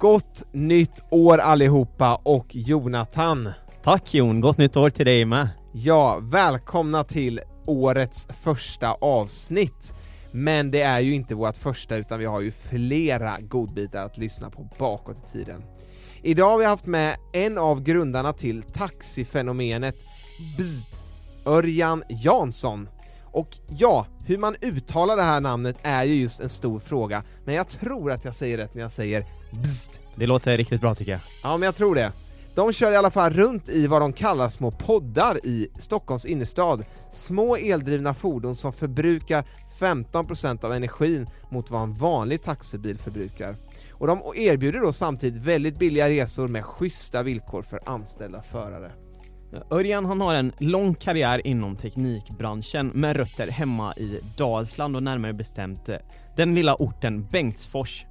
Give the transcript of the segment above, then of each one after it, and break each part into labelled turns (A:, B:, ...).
A: Gott nytt år allihopa och Jonathan!
B: Tack Jon, gott nytt år till dig med!
A: Ja, välkomna till årets första avsnitt! Men det är ju inte vårt första utan vi har ju flera godbitar att lyssna på bakåt i tiden. Idag har vi haft med en av grundarna till taxifenomenet BZD, Örjan Jansson. Och ja, hur man uttalar det här namnet är ju just en stor fråga, men jag tror att jag säger rätt när jag säger BZD.
B: Det låter riktigt bra tycker jag.
A: Ja, men jag tror det. De kör i alla fall runt i vad de kallar små poddar i Stockholms innerstad. Små eldrivna fordon som förbrukar 15% av energin mot vad en vanlig taxibil förbrukar. Och de erbjuder då samtidigt väldigt billiga resor med schyssta villkor för anställda förare.
B: Örjan han har en lång karriär inom teknikbranschen med rötter hemma i Dalsland och närmare bestämt den lilla orten Bengtsfors.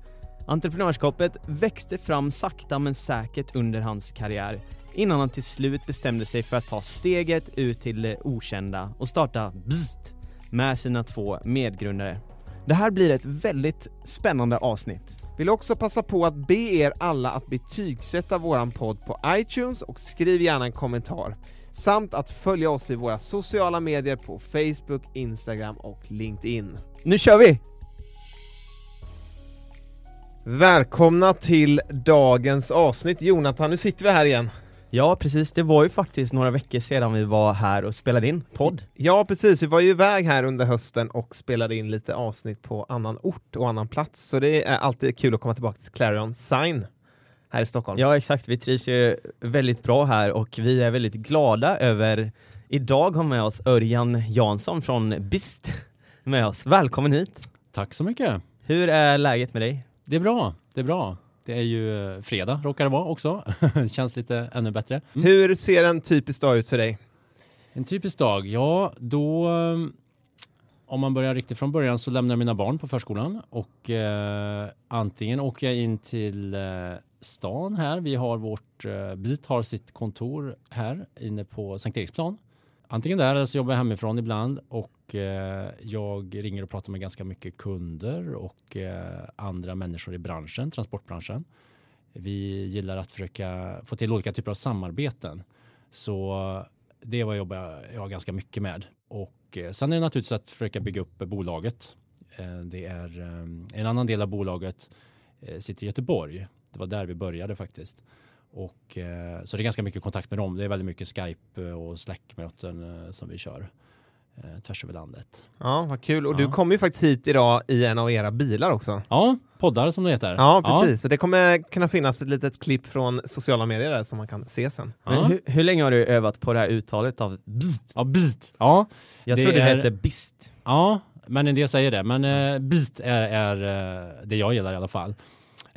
B: Entreprenörskapet växte fram sakta men säkert under hans karriär innan han till slut bestämde sig för att ta steget ut till det okända och starta BZT med sina två medgrundare. Det här blir ett väldigt spännande avsnitt.
A: Vill också passa på att be er alla att betygsätta våran podd på iTunes och skriv gärna en kommentar. Samt att följa oss i våra sociala medier på Facebook, Instagram och LinkedIn.
B: Nu kör vi!
A: Välkomna till dagens avsnitt Jonathan, nu sitter vi här igen.
B: Ja precis, det var ju faktiskt några veckor sedan vi var här och spelade in podd.
A: Ja precis, vi var ju iväg här under hösten och spelade in lite avsnitt på annan ort och annan plats, så det är alltid kul att komma tillbaka till Clarion Sign här i Stockholm.
B: Ja exakt, vi trivs ju väldigt bra här och vi är väldigt glada över idag ha med oss Örjan Jansson från BIST med oss. Välkommen hit!
C: Tack så mycket!
B: Hur är läget med dig?
C: Det är bra, det är bra. Det är ju eh, fredag råkar det vara också. känns lite ännu bättre.
A: Mm. Hur ser en typisk dag ut för dig?
C: En typisk dag? Ja, då eh, om man börjar riktigt från början så lämnar jag mina barn på förskolan och eh, antingen åker jag in till eh, stan här. Vi har vårt, eh, BIT har sitt kontor här inne på Sankt Eriksplan. Antingen där eller så jobbar jag hemifrån ibland och eh, jag ringer och pratar med ganska mycket kunder och eh, andra människor i branschen, transportbranschen. Vi gillar att försöka få till olika typer av samarbeten. Så det är vad jag jobbar jag ganska mycket med. Och eh, sen är det naturligtvis att försöka bygga upp bolaget. Eh, det är eh, en annan del av bolaget eh, sitter i Göteborg. Det var där vi började faktiskt. Och, så det är ganska mycket kontakt med dem. Det är väldigt mycket Skype och Slack-möten som vi kör eh, tvärs över landet.
A: Ja, vad kul. Och
C: Ja.
A: du kom ju faktiskt hit idag i en av era bilar också.
C: Ja, poddar som det heter.
A: Ja, precis. Så det kommer kunna finnas ett litet klipp från sociala medier där som man kan se sen.
C: Ja.
B: Men hur, hur länge har du övat på det här uttalet av BZT?
C: Ja, BZT. Ja,
B: Jag
C: Det
B: trodde det
C: är-
B: hette BIST.
C: ja, men en del säger det. Men eh, BZT är, är eh, det jag gillar i alla fall.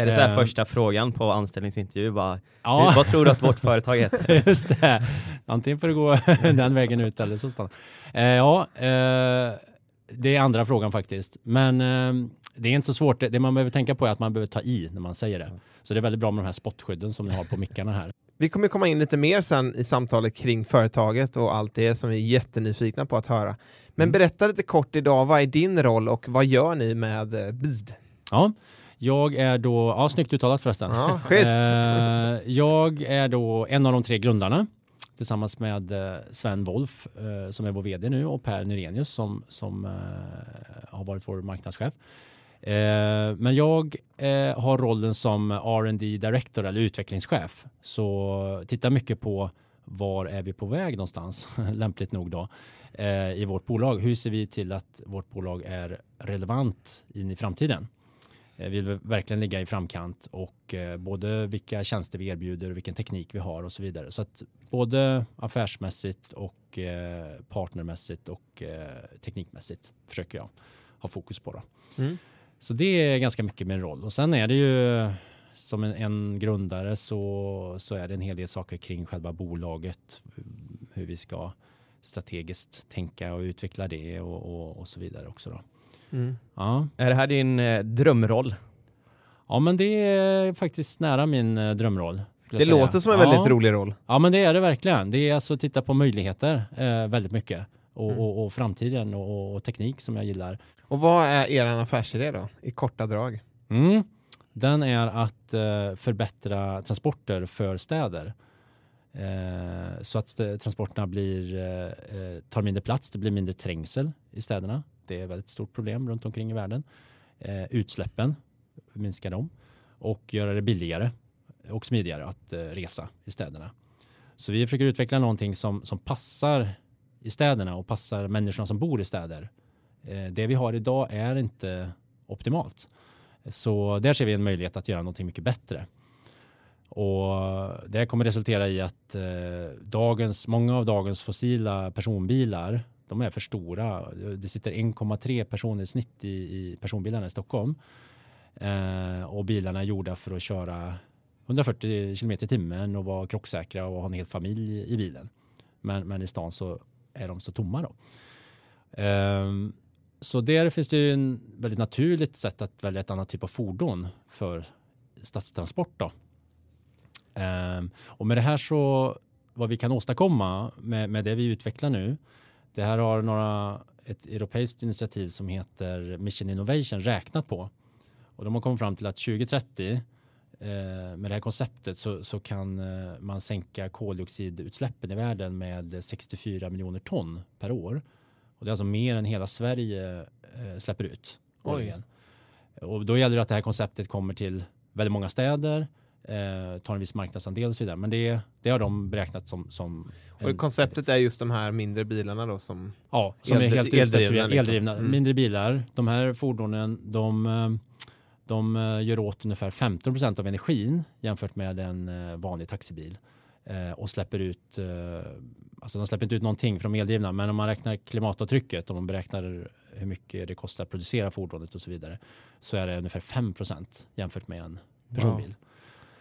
B: Är det så här
C: Eh.
B: första frågan på anställningsintervju bara,
C: Ja.
B: hur, vad tror du att vårt företag heter?
C: Just det. Antingen får det gå den vägen ut eller så stanna. Eh, ja, eh, det är andra frågan faktiskt. Men eh, det är inte så svårt. Det, man behöver tänka på är att man behöver ta i när man säger det. Så det är väldigt bra med de här spottskydden som ni har på mickarna här.
A: Vi kommer komma in lite mer sen i samtalet kring företaget och allt det som vi är jättenyfikna på att höra. Men
C: Mm.
A: berätta lite kort idag, vad är din roll och vad gör ni med eh, BZD?
C: Ja, jag är då, ja snyggt uttalat förresten.
A: Ja.
C: Eh, jag är då en av de tre grundarna tillsammans med eh, Sven Wolf eh, som är vår vd nu och Per Nyrenius som, som eh, har varit vår marknadschef. Men jag har rollen som R&D director eller utvecklingschef. Så tittar mycket på var är vi på väg någonstans, lämpligt nog då, eh, i vårt bolag. Hur ser vi till att vårt bolag är relevant in i framtiden? Eh, vi vill verkligen ligga i framkant och eh, både vilka tjänster vi erbjuder och vilken teknik vi har och så vidare. Så att både affärsmässigt och eh, partnermässigt och teknikmässigt försöker jag ha fokus på. Då. Mm. Så det är ganska mycket min roll. Och sen är det ju som en, en, grundare så, så är det en hel del saker kring själva bolaget. Hur vi ska strategiskt tänka och utveckla det och, och, och så vidare också. Då.
B: Mm. Ja. Är det här din eh, drömroll?
C: Ja, men det är faktiskt nära min eh, drömroll.
A: Det låter som en väldigt rolig roll.
C: Ja, men det är det verkligen. Det är alltså att titta på möjligheter eh, väldigt mycket och, mm. och, och framtiden och, och, teknik som jag gillar.
A: Och vad är er affärsidé då, i korta drag?
C: Mm. Den är att eh, förbättra transporter för städer. Eh, så att transporterna blir, eh, eh, tar mindre plats, det blir mindre trängsel i städerna. Det är ett väldigt stort problem runt omkring i världen. Eh, utsläppen, minska dem och göra det billigare och smidigare att eh, resa i städerna. Så vi försöker utveckla någonting som, som passar i städerna och passar människorna som bor i städer. Eh, det vi har idag är inte optimalt. Så där ser vi en möjlighet att göra någonting mycket bättre. Och det kommer resultera i att eh, dagens, många av dagens fossila personbilar de är för stora. Det sitter 1,3 personer i snitt i, i personbilarna i Stockholm. Eh, och bilarna är gjorda för att köra 140 km i timmen och vara krocksäkra och ha en hel familj i bilen. Men, men i stan så är de så tomma då. Eh, så där finns det ju en väldigt naturligt sätt att välja ett annat typ av fordon för stadstransport. Då. Eh, och med det här så vad vi kan åstadkomma med, med det vi utvecklar nu det här har några, ett europeiskt initiativ som heter Mission Innovation räknat på. Och de har kommit fram till att 2030 eh, med det här konceptet så, så kan eh, man sänka koldioxidutsläppen i världen med 64 miljoner ton per år. Och det är alltså mer än hela Sverige eh, släpper ut årligen. Och då gäller det att det här konceptet kommer till väldigt många städer eh, tar en viss marknadsandel och så vidare. Men det, det har de beräknat som... som
A: och konceptet är just de här mindre bilarna då som...
C: Ja, som är helt eldrivna. Liksom. eldrivna. Mm. Mindre bilar. De här fordonen, de, eh, de eh, gör åt ungefär 15 procent av energin jämfört med en eh, vanlig taxibil. och släpper ut, alltså de släpper inte ut någonting från eldrivna, men om man räknar klimatavtrycket, om man beräknar hur mycket det kostar att producera fordonet och så vidare, så är det ungefär 5 procent jämfört med en personbil. Wow.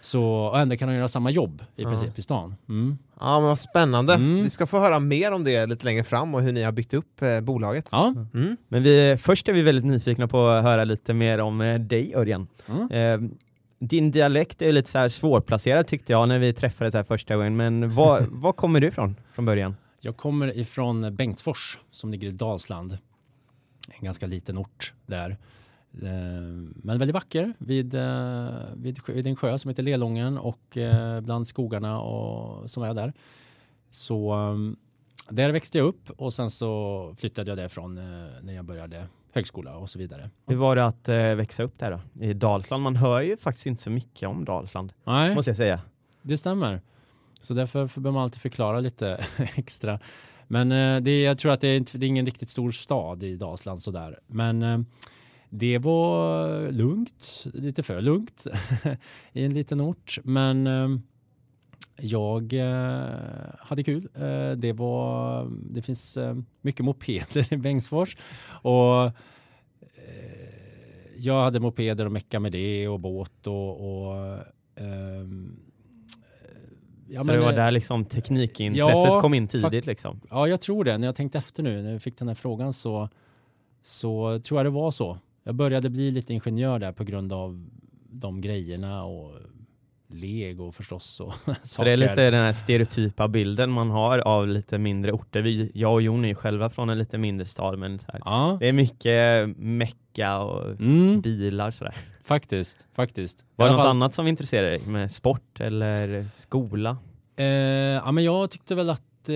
C: Så och ändå kan de göra samma jobb i ja. princip i stan. Mm.
A: Ja men vad spännande. Mm. Vi ska få höra mer om det lite längre fram och hur ni har byggt upp eh, bolaget.
B: Ja. Mm. Men vi, först är vi väldigt nyfikna på att höra lite mer om eh, dig Örjan. Mm. Eh, din dialekt är lite så här svårplacerad tyckte jag när vi träffades här första gången, men var, var kommer du ifrån från början?
C: Jag kommer ifrån Bengtsfors som ligger i Dalsland. En ganska liten ort där. Eh, men väldigt vacker vid, eh, vid, vid en sjö som heter Lelången och eh, bland skogarna och, som är där. Så där växte jag upp och sen så flyttade jag därifrån när jag började högskola och så vidare.
B: Hur var det att växa upp där då? I Dalsland? Man hör ju faktiskt inte så mycket om Dalsland.
C: Nej,
B: måste jag säga.
C: Det stämmer. Så därför behöver man alltid förklara lite extra. Men det, jag tror att det är, det är ingen riktigt stor stad i Dalsland sådär. Men det var lugnt, lite för lugnt i en liten ort. Men ehm, jag eh, hade kul. Eh, det, var, det finns eh, mycket mopeder i Bengtsfors. Och jag hade mopeder och mecka med det och båt och, och um,
B: Ja, så det var där liksom teknikintresset ja, kom in tidigt? Liksom.
C: Ja, jag tror det. När jag tänkte efter nu, när jag fick den här frågan så, så tror jag det var så jag började bli lite ingenjör där på grund av de grejerna och lego förstås. Och
B: så det är lite den här stereotypa bilden man har av lite mindre orter. Vi, jag och Jon är ju själva från en lite mindre stad men ja. det är mycket mecka och mm. bilar sådär.
C: Faktiskt, faktiskt.
B: Var det något fall... annat som intresserade dig med sport eller skola?
C: Eh, ja men jag tyckte väl att eh,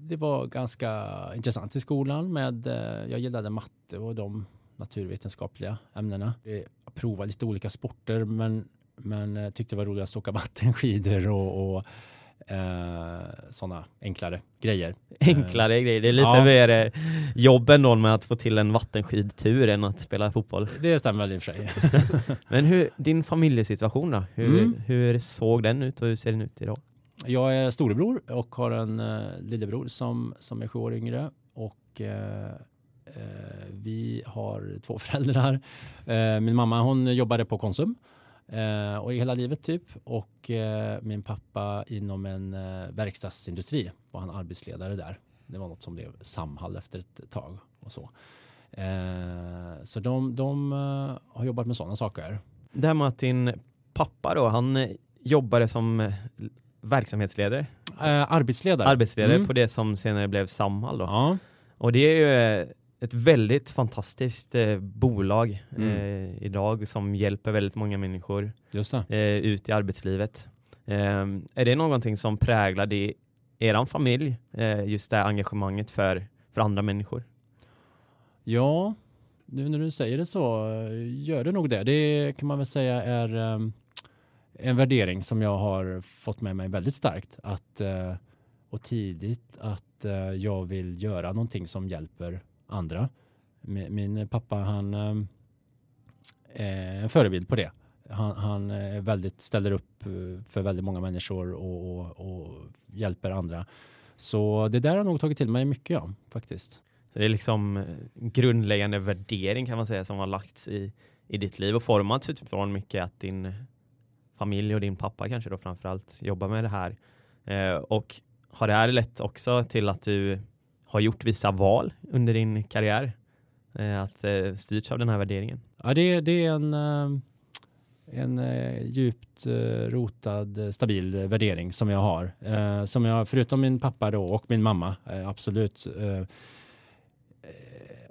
C: det var ganska intressant i skolan med, eh, jag gillade matte och de, naturvetenskapliga ämnena. Jag provade lite olika sporter men, men eh, tyckte det var roligast att åka vattenskidor och, och eh, sådana enklare grejer.
B: Enklare eh, grejer, det är lite
C: ja.
B: mer jobb ändå med att få till en vattenskidtur än att spela fotboll.
C: Det stämmer väl i och för sig.
B: Men hur, din familjesituation då? Hur, mm. hur såg den ut och hur ser den ut idag?
C: Jag är storebror och har en uh, lillebror som, som är sju år yngre och uh, vi har två föräldrar. min mamma hon jobbade på Konsum och och hela livet typ. Och min pappa inom en verkstadsindustri var han arbetsledare där. Det var något som blev Samhall efter ett tag och så. Så de, de uh, har jobbat med sådana saker.
B: Det här med att din pappa då, han jobbade som verksamhetsledare?
C: Eh, arbetsledare.
B: Arbetsledare mm. på det som senare blev Samhall då.
C: Ja.
B: Och det är ju ett väldigt fantastiskt eh, bolag mm. eh, idag som hjälper väldigt många människor eh, ut i arbetslivet. Eh, är det någonting som präglar det, eran familj, eh, just det engagemanget för, för andra människor?
C: Ja, nu när du säger det så eh, gör det nog det. Det kan man väl säga är en värdering som jag har fått med mig väldigt starkt att, eh, och tidigt att eh, jag vill göra någonting som hjälper andra. Min pappa han eh, är en förebild på det. Han, han är väldigt, ställer upp för väldigt många människor och, och, och, hjälper andra. Så det där har nog tagit till mig mycket ja, faktiskt.
B: Så det är liksom grundläggande värdering kan man säga som har lagts i, i ditt liv och formats utifrån mycket att din familj och din pappa kanske då framförallt jobbar med det här. Eh, och har det här lett också till att du har gjort vissa val under din karriär? Eh, att eh, styrts av den här värderingen?
C: Ja, det, det är en, eh, en eh, djupt eh, rotad, stabil värdering som jag har. Som jag, förutom min pappa då och min mamma, absolut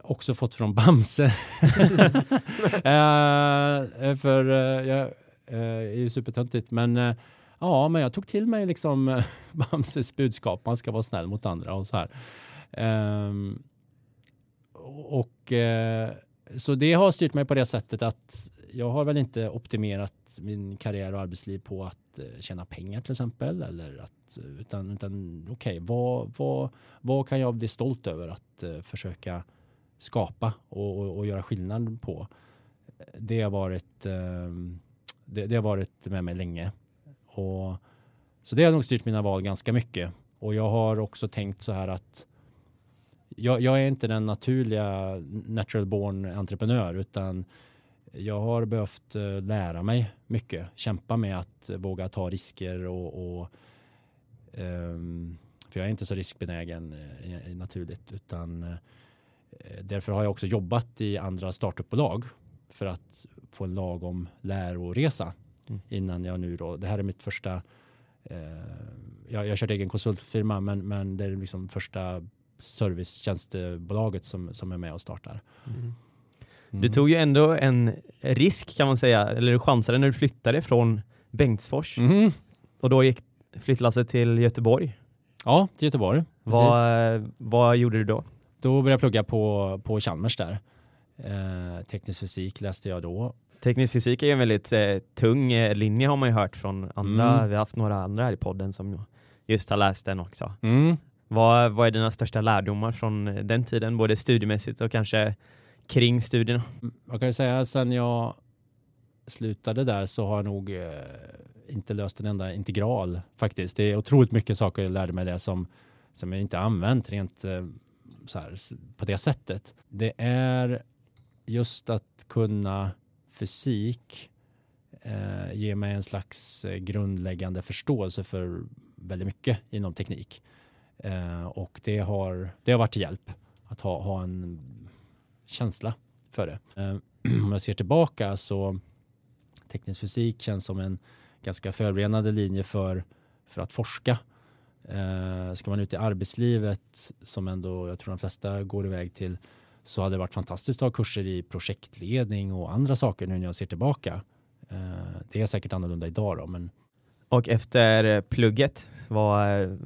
C: också fått från Bamse. för jag Eh, är ju supertöntigt, men eh, ja, men jag tog till mig liksom eh, Bamses budskap. Man ska vara snäll mot andra och så här. Um, och uh, så det har styrt mig på det sättet att jag har väl inte optimerat min karriär och arbetsliv på att tjäna pengar till exempel eller att utan, utan okej, okay, vad, vad, vad kan jag bli stolt över att uh, försöka skapa och, och, och, göra skillnad på? Det har varit ehm, det, det, har varit med mig länge. Och så det har nog styrt mina val ganska mycket. Och jag har också tänkt så här att jag, jag, är inte den naturliga natural born entreprenör utan jag har behövt eh, lära mig mycket, kämpa med att våga ta risker och, och um, för jag är inte så riskbenägen eh, naturligt utan eh, därför har jag också jobbat i andra startupbolag för att få en lagom läroresa mm. innan jag nu då, det här är mitt första jag, jag har kört egen konsultfirma men, men det är liksom första servicetjänstebolaget som, som är med och startar. Mm.
B: Mm. Du tog ju ändå en risk kan man säga, eller du chansade när du flyttade från Bengtsfors mm. och då gick flyttlasset till Göteborg.
C: Ja, till Göteborg.
B: Vad, vad gjorde du då?
C: Då började jag plugga på, på Chalmers där. Eh, teknisk fysik läste jag då.
B: Teknisk fysik är en väldigt eh, tung eh, linje har man ju hört från andra. Mm. Vi har haft några andra här i podden som just har läst den också.
C: Mm.
B: Vad, vad är dina största lärdomar från den tiden, både studiemässigt och kanske kring studierna?
C: Jag kan ju säga sen jag slutade där så har jag nog eh, inte löst en enda integral faktiskt. Det är otroligt mycket saker jag lärde mig det som, som jag inte använt rent eh, så här, på det sättet. Det är just att kunna fysik eh, ger mig en slags eh, grundläggande förståelse för väldigt mycket inom teknik. Eh, och det har, det har varit till hjälp att ha, ha en känsla för det. Eh, om jag ser tillbaka så teknisk fysik känns som en ganska förberedande linje för, för att forska. Eh, ska man ut i arbetslivet som ändå jag tror de flesta går iväg till så hade det varit fantastiskt att ha kurser i projektledning och andra saker nu när jag ser tillbaka. Eh, det är säkert annorlunda idag då, men
B: och efter plugget, var,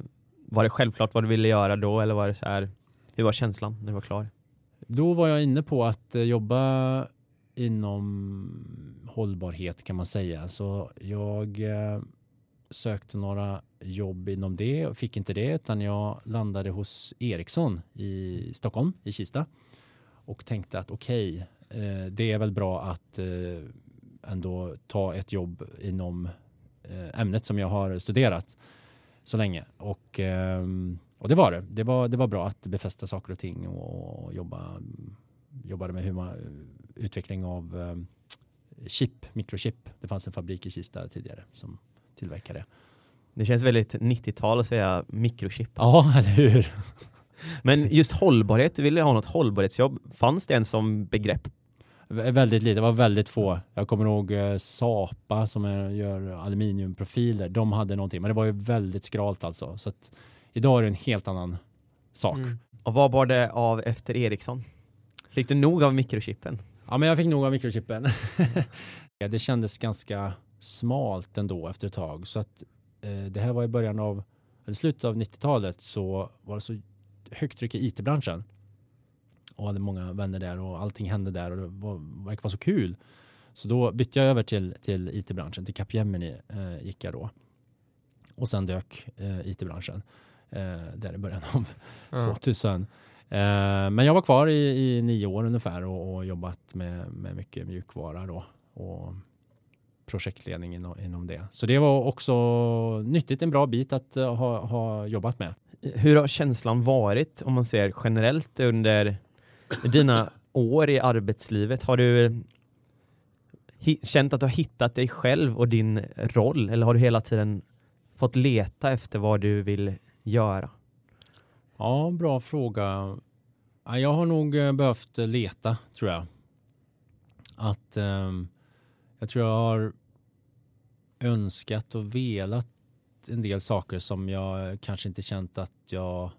B: var det självklart vad du ville göra då eller var det så här, hur var känslan när du var klar?
C: Då var jag inne på att eh, jobba inom hållbarhet kan man säga. Så jag eh, sökte några jobb inom det och fick inte det utan jag landade hos Ericsson i Stockholm, i Kista och tänkte att okej, okay, eh, det är väl bra att eh, ändå ta ett jobb inom eh, ämnet som jag har studerat så länge. Och, ehm, och det var det. Det var, det var bra att befästa saker och ting och jobba, jobbade med hur man, utveckling av ehm, chip, mikrochip. Det fanns en fabrik i Kista tidigare som tillverkade.
B: Det känns väldigt 90-tal att säga mikrochip.
C: Ja, eller hur?
B: Men just hållbarhet, du ville ha något hållbarhetsjobb. Fanns det en som begrepp?
C: Väldigt lite, det var väldigt få. Jag kommer ihåg eh, Sapa som är, gör aluminiumprofiler. De hade någonting, men det var ju väldigt skralt alltså. Så att idag är det en helt annan sak. Mm.
B: Och vad var det av efter Ericsson? Fick du nog av mikrochippen?
C: Ja, men jag fick nog av mikrochippen. det kändes ganska smalt ändå efter ett tag. Så att eh, det här var i början av, eller slutet av 90-talet så var det så högt tryck i it-branschen. Och hade många vänner där och allting hände där och det var, verkade vara så kul. Så då bytte jag över till, till it-branschen, till Capgemini eh, gick jag då. Och sen dök eh, it-branschen eh, där i början av ja. 2000. Eh, men jag var kvar i, i nio år ungefär och, och jobbat med, med mycket mjukvara då. Och projektledning inom, inom det. Så det var också nyttigt, en bra bit att uh, ha, ha jobbat med.
B: Hur har känslan varit om man ser generellt under dina år i arbetslivet? Har du känt att du har hittat dig själv och din roll eller har du hela tiden fått leta efter vad du vill göra?
C: Ja, bra fråga. Jag har nog eh, behövt leta tror jag. Att um, jag tror jag har önskat och velat en del saker som jag kanske inte känt att jag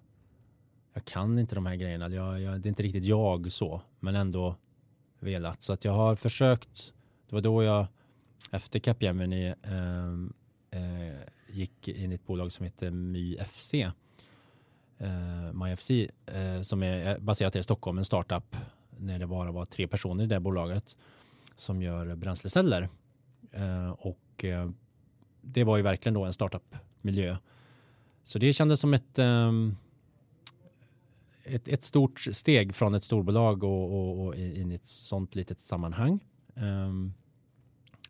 C: jag kan inte de här grejerna. Jag, jag, det är inte riktigt jag så, men ändå velat. Så att jag har försökt. Det var då jag efter Capgemini eh, eh, gick in i ett bolag som heter MyFC. Eh, MyFC eh, som är baserat i Stockholm, en startup när det bara var tre personer i det bolaget som gör bränsleceller. Eh, och eh, det var ju verkligen då en startup-miljö. Så det kändes som ett, ehm, ett, ett, stort steg från ett storbolag och, och, och in i ett sånt litet sammanhang. Ehm,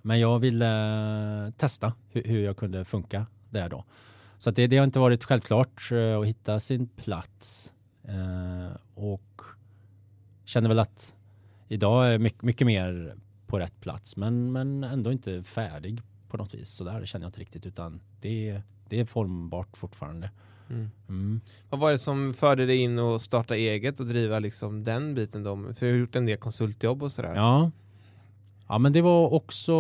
C: men jag ville eh, testa hur, hur, jag kunde funka där då. Så det, det, har inte varit självklart eh, att hitta sin plats. Eh, och känner väl att idag är mycket, mycket mer på rätt plats men, men ändå inte färdig på något vis. Så där känner jag inte riktigt utan det, det är formbart fortfarande. Mm.
A: Mm. Vad var det som förde dig in och starta eget och driva liksom den biten då? För du har gjort en del konsultjobb och sådär.
C: Ja. Ja men det var också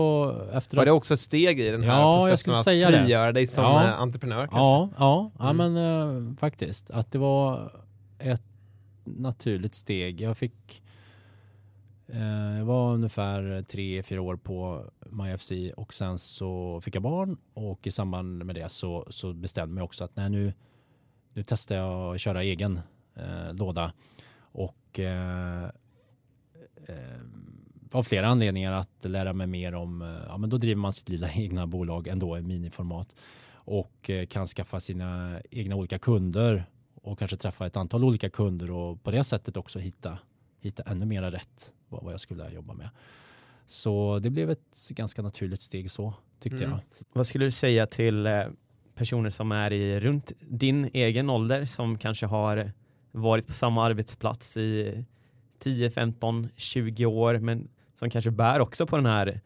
C: efter
A: Var att... det också ett steg i den här
C: ja,
A: processen att frigöra dig som ja. Eh, entreprenör? Kanske?
C: Ja, ja, ja mm. men uh, faktiskt. Att det var ett naturligt steg. Jag fick Eh, jag var ungefär tre, fyra år på MyFC och sen så fick jag barn och i samband med det så, så bestämde jag mig också att nej, nu, nu testar jag att köra egen eh, låda. Och eh, eh, av flera anledningar att lära mig mer om, eh, ja men då driver man sitt lilla egna bolag ändå i miniformat och eh, kan skaffa sina egna olika kunder och kanske träffa ett antal olika kunder och på det sättet också hitta, hitta ännu mera rätt vad jag skulle jobba med. Så det blev ett ganska naturligt steg så tyckte mm. jag.
B: Vad skulle du säga till eh, personer som är i runt din egen ålder som kanske har varit på samma arbetsplats i 10, 15, 20 år men som kanske bär också på den här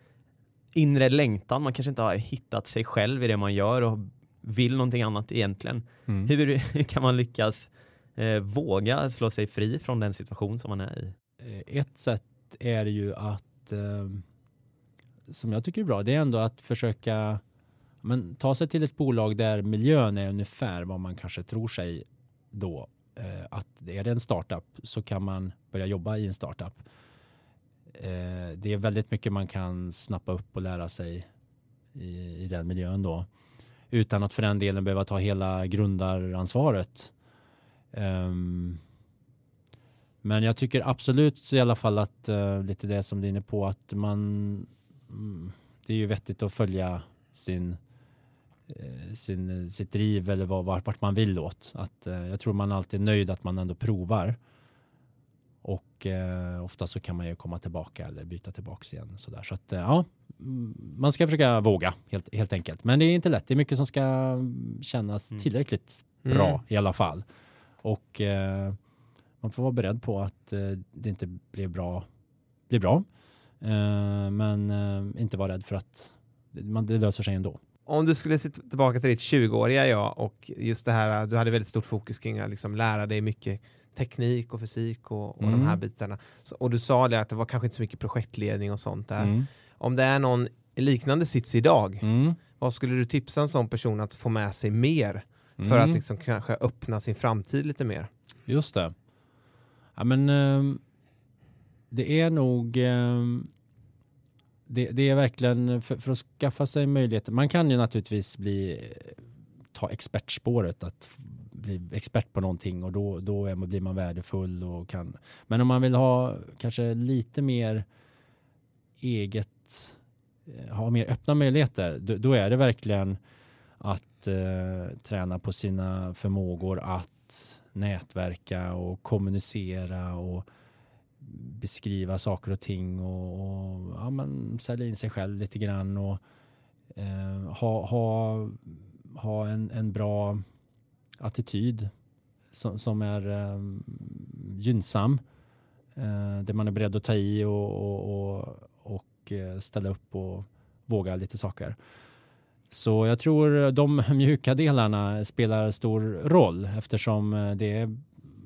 B: inre längtan. Man kanske inte har hittat sig själv i det man gör och vill någonting annat egentligen. Mm. Hur, hur, kan man lyckas eh, våga slå sig fri från den situation som man är i?
C: Eh, ett sätt är ju att, ehm, som jag tycker är bra, det är ändå att försöka men, ta sig till ett bolag där miljön är ungefär vad man kanske tror sig då. Eh, att är det en startup så kan man börja jobba i en startup. Eh, det är väldigt mycket man kan snappa upp och lära sig i, i den miljön då. Utan att för den delen behöva ta hela grundaransvaret. Um, men jag tycker absolut i alla fall att uh, lite det som du är inne på att man mm, det är ju vettigt att följa sin, uh, sin sitt driv eller vad, vart man vill åt. Att, uh, jag tror man alltid är nöjd att man ändå provar. Och eh, ofta så kan man ju komma tillbaka eller byta tillbaks igen. Sådär. Så att eh, ja, mm, man ska försöka våga helt, helt enkelt. Men det är inte lätt. Det är mycket som ska kännas mm. tillräckligt mm. bra i alla fall. Och eh, man får vara beredd på att eh, det inte blir bra. Blir bra. Eh, men eh, inte vara rädd för att man, det löser sig ändå.
A: Om du skulle se tillbaka till ditt 20-åriga jag och just det här, du hade väldigt stort fokus kring att liksom lära dig mycket teknik och fysik och, och mm. de här bitarna. Så, och du sa det att det var kanske inte så mycket projektledning och sånt där. Mm. Om det är någon liknande sits idag, mm. vad skulle du tipsa en sån person att få med sig mer för att mm. liksom kanske öppna sin framtid lite mer?
C: Just det. Ja, men eh, det är nog eh, det, det, är verkligen för, för, att skaffa sig möjligheter. Man kan ju naturligtvis bli eh, ta expertspåret att bli expert på någonting och då, då är man, blir man värdefull och kan. Men om man vill ha kanske lite mer eget, eh, ha mer öppna möjligheter, då, då är det verkligen att eh, träna på sina förmågor att nätverka och kommunicera och beskriva saker och ting och, och ja, men sälja in sig själv lite grann och eh, ha, ha, ha en, en bra attityd som, som är eh, gynnsam. Eh, där man är beredd att ta i och, och, och, och eh, ställa upp och våga lite saker. Så jag tror de mjuka delarna spelar stor roll eftersom eh, det är,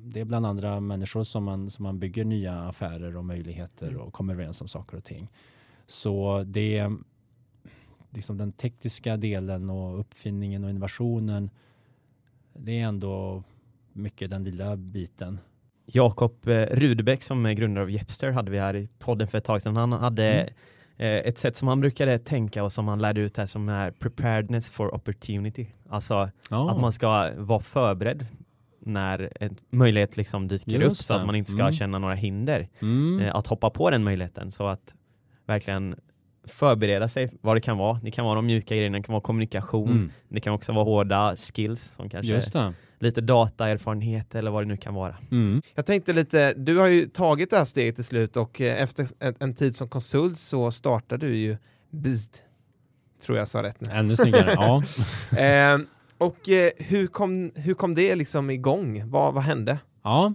C: det är bland andra människor som man, som man bygger nya affärer och möjligheter och kommer överens om saker och ting. Så det liksom den tekniska delen och uppfinningen och innovationen det är ändå mycket den lilla biten.
B: Jakob eh, Rudbeck som är grundare av Jepster hade vi här i podden för ett tag sedan. Han hade mm. Eh, ett sätt som han brukade tänka och som han lärde ut här som är preparedness for opportunity. Alltså oh. att man ska vara förberedd när en möjlighet liksom dyker Just upp så att man inte ska mm. känna några hinder mm. Eh, att hoppa på den möjligheten så att verkligen förbereda sig vad det kan vara. Det kan vara de mjuka grejerna, det kan vara kommunikation, mm. det kan också vara hårda skills som kanske lite dataerfarenhet eller vad det nu kan vara.
A: Mm. Jag tänkte lite, du har ju tagit det här steget till slut och eh, efter en tid som konsult så startade du ju BISD. Tror jag sa rätt nu.
C: Ännu snyggare, ja.
A: eh, och eh, hur, kom, hur kom det liksom igång? Vad, vad hände?
C: Ja,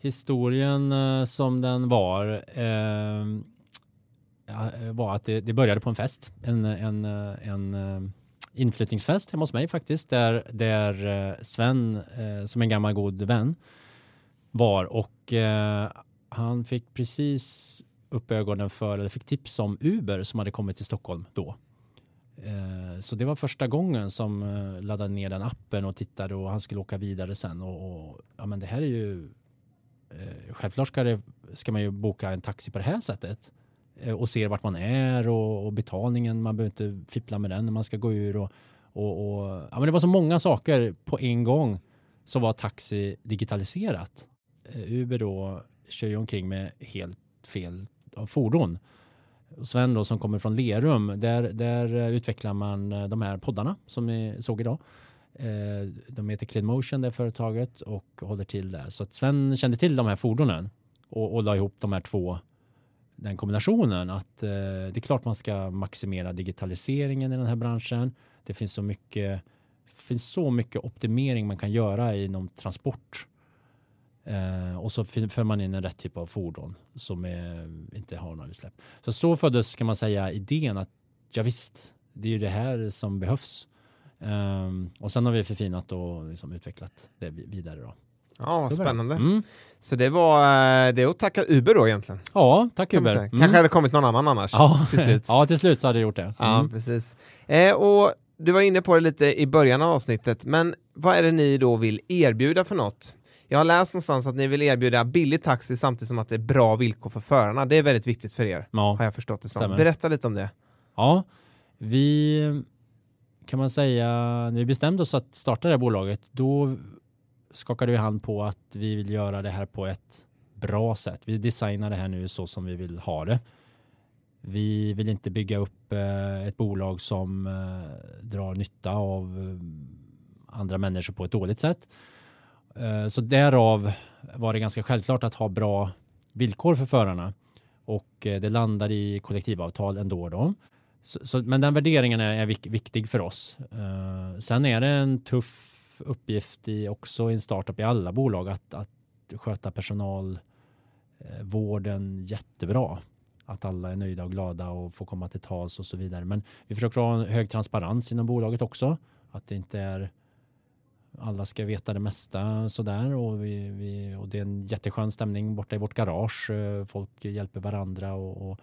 C: historien eh, som den var ehm, var att det, det, började på en fest, en, en, en eh, inflyttningsfest hemma hos mig faktiskt, där, där eh, Sven, eh, som som en gammal god vän, var och eh, han fick precis upp ögonen för, eller fick tips om Uber som hade kommit till Stockholm då. Så det var första gången som laddade ner den appen och tittade och han skulle åka vidare sen och, och ja men det här är ju självklart ska, det, ska man ju boka en taxi på det här sättet. Eh, och ser vart man är och, och, betalningen. Man behöver inte fippla med den när man ska gå ur. Och, och, och, ja, men det var så många saker på en gång som var taxi digitaliserat. Eh, Uber då kör ju omkring med helt fel fordon. Sven då som kommer från Lerum, där, där eh, utvecklar man de här poddarna som ni såg idag. De heter Clean Motion det företaget och håller till där. Så att Sven kände till de här fordonen och, och la ihop de här två den kombinationen att eh, det är klart man ska maximera digitaliseringen i den här branschen. Det finns så mycket, finns så mycket optimering man kan göra inom transport. Eh, och så för man in en rätt typ av fordon som är, inte har några utsläpp. Så så föddes kan man säga idén att ja visst, det är ju det här som behövs. Eh, och sen har vi förfinat och liksom utvecklat det vidare. Då.
A: Ja, så spännande. Mm. Så det var eh, det att tacka Uber då egentligen?
C: Ja, tack Uber. Mm.
A: Kanske hade kommit någon annan annars
C: ja. till slut. ja, till slut så hade det gjort det. Mm.
A: Ja, precis. Eh, och du var inne på det lite i början av avsnittet, men vad är det ni då vill erbjuda för något? Jag har läst någonstans att ni vill erbjuda billig taxi samtidigt som att det är bra villkor för förarna. Det är väldigt viktigt för er, ja. har jag förstått det som. Stämmer. Berätta lite om det.
C: Ja, vi kan man säga, när vi bestämde oss att starta det här bolaget, då skakade vi hand på att vi vill göra det här på ett bra sätt. Vi designar det här nu så som vi vill ha det. Vi vill inte bygga upp eh, ett bolag som eh, drar nytta av eh, andra människor på ett dåligt sätt. Så därav var det ganska självklart att ha bra villkor för förarna och det landar i kollektivavtal ändå. Då. Så, så, men den värderingen är, är vik, viktig för oss. Uh, sen är det en tuff uppgift i också i en startup i alla bolag att, att sköta personalvården eh, jättebra. Att alla är nöjda och glada och får komma till tals och så vidare. Men vi försöker ha en hög transparens inom bolaget också. Att det inte är alla ska veta det mesta sådär och, vi, vi, och det är en jätteskön stämning borta i vårt garage. Eh, folk hjälper varandra och, och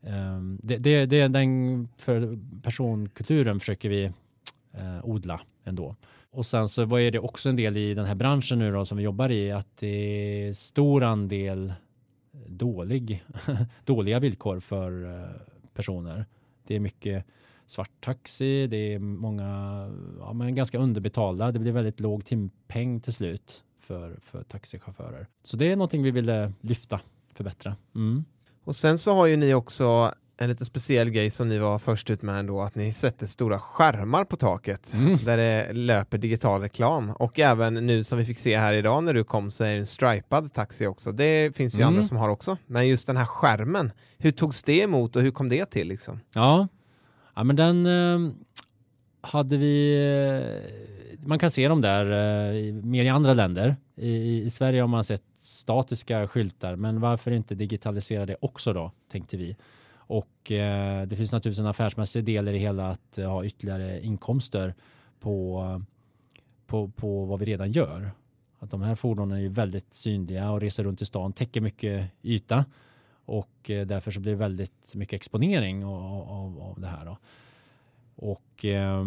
C: um, det, det, det, den för personkulturen försöker vi uh, odla ändå. Och sen så vad är det också en del i den här branschen nu då som vi jobbar i att det är stor andel dålig, dåliga villkor för eh, personer. Det är mycket svarttaxi, det är många ja, men ganska underbetalda. Det blir väldigt låg timpeng till slut för, för taxichaufförer. Så det är någonting vi ville lyfta, förbättra. Mm.
A: Och sen så har ju ni också en lite speciell grej som ni var först ut med ändå, att ni sätter stora skärmar på taket mm. där det löper digital reklam. Och även nu som vi fick se här idag när du kom så är det en stripad taxi också. Det finns ju mm. andra som har också. Men just den här skärmen, hur togs det emot och hur kom det till? Liksom?
C: Ja, Ja, men den eh, hade vi... Eh, man kan se dem där eh, mer i andra länder. I, I, Sverige har man sett statiska skyltar, men varför inte digitalisera det också då, tänkte vi. Och eh, det finns naturligtvis en affärsmässig del i det hela att eh, ha ytterligare inkomster på, på, på vad vi redan gör. Att de här fordonen är ju väldigt synliga och reser runt i stan, täcker mycket yta och eh, därför så blir det väldigt mycket exponering av, av, av det här. Då. Och eh,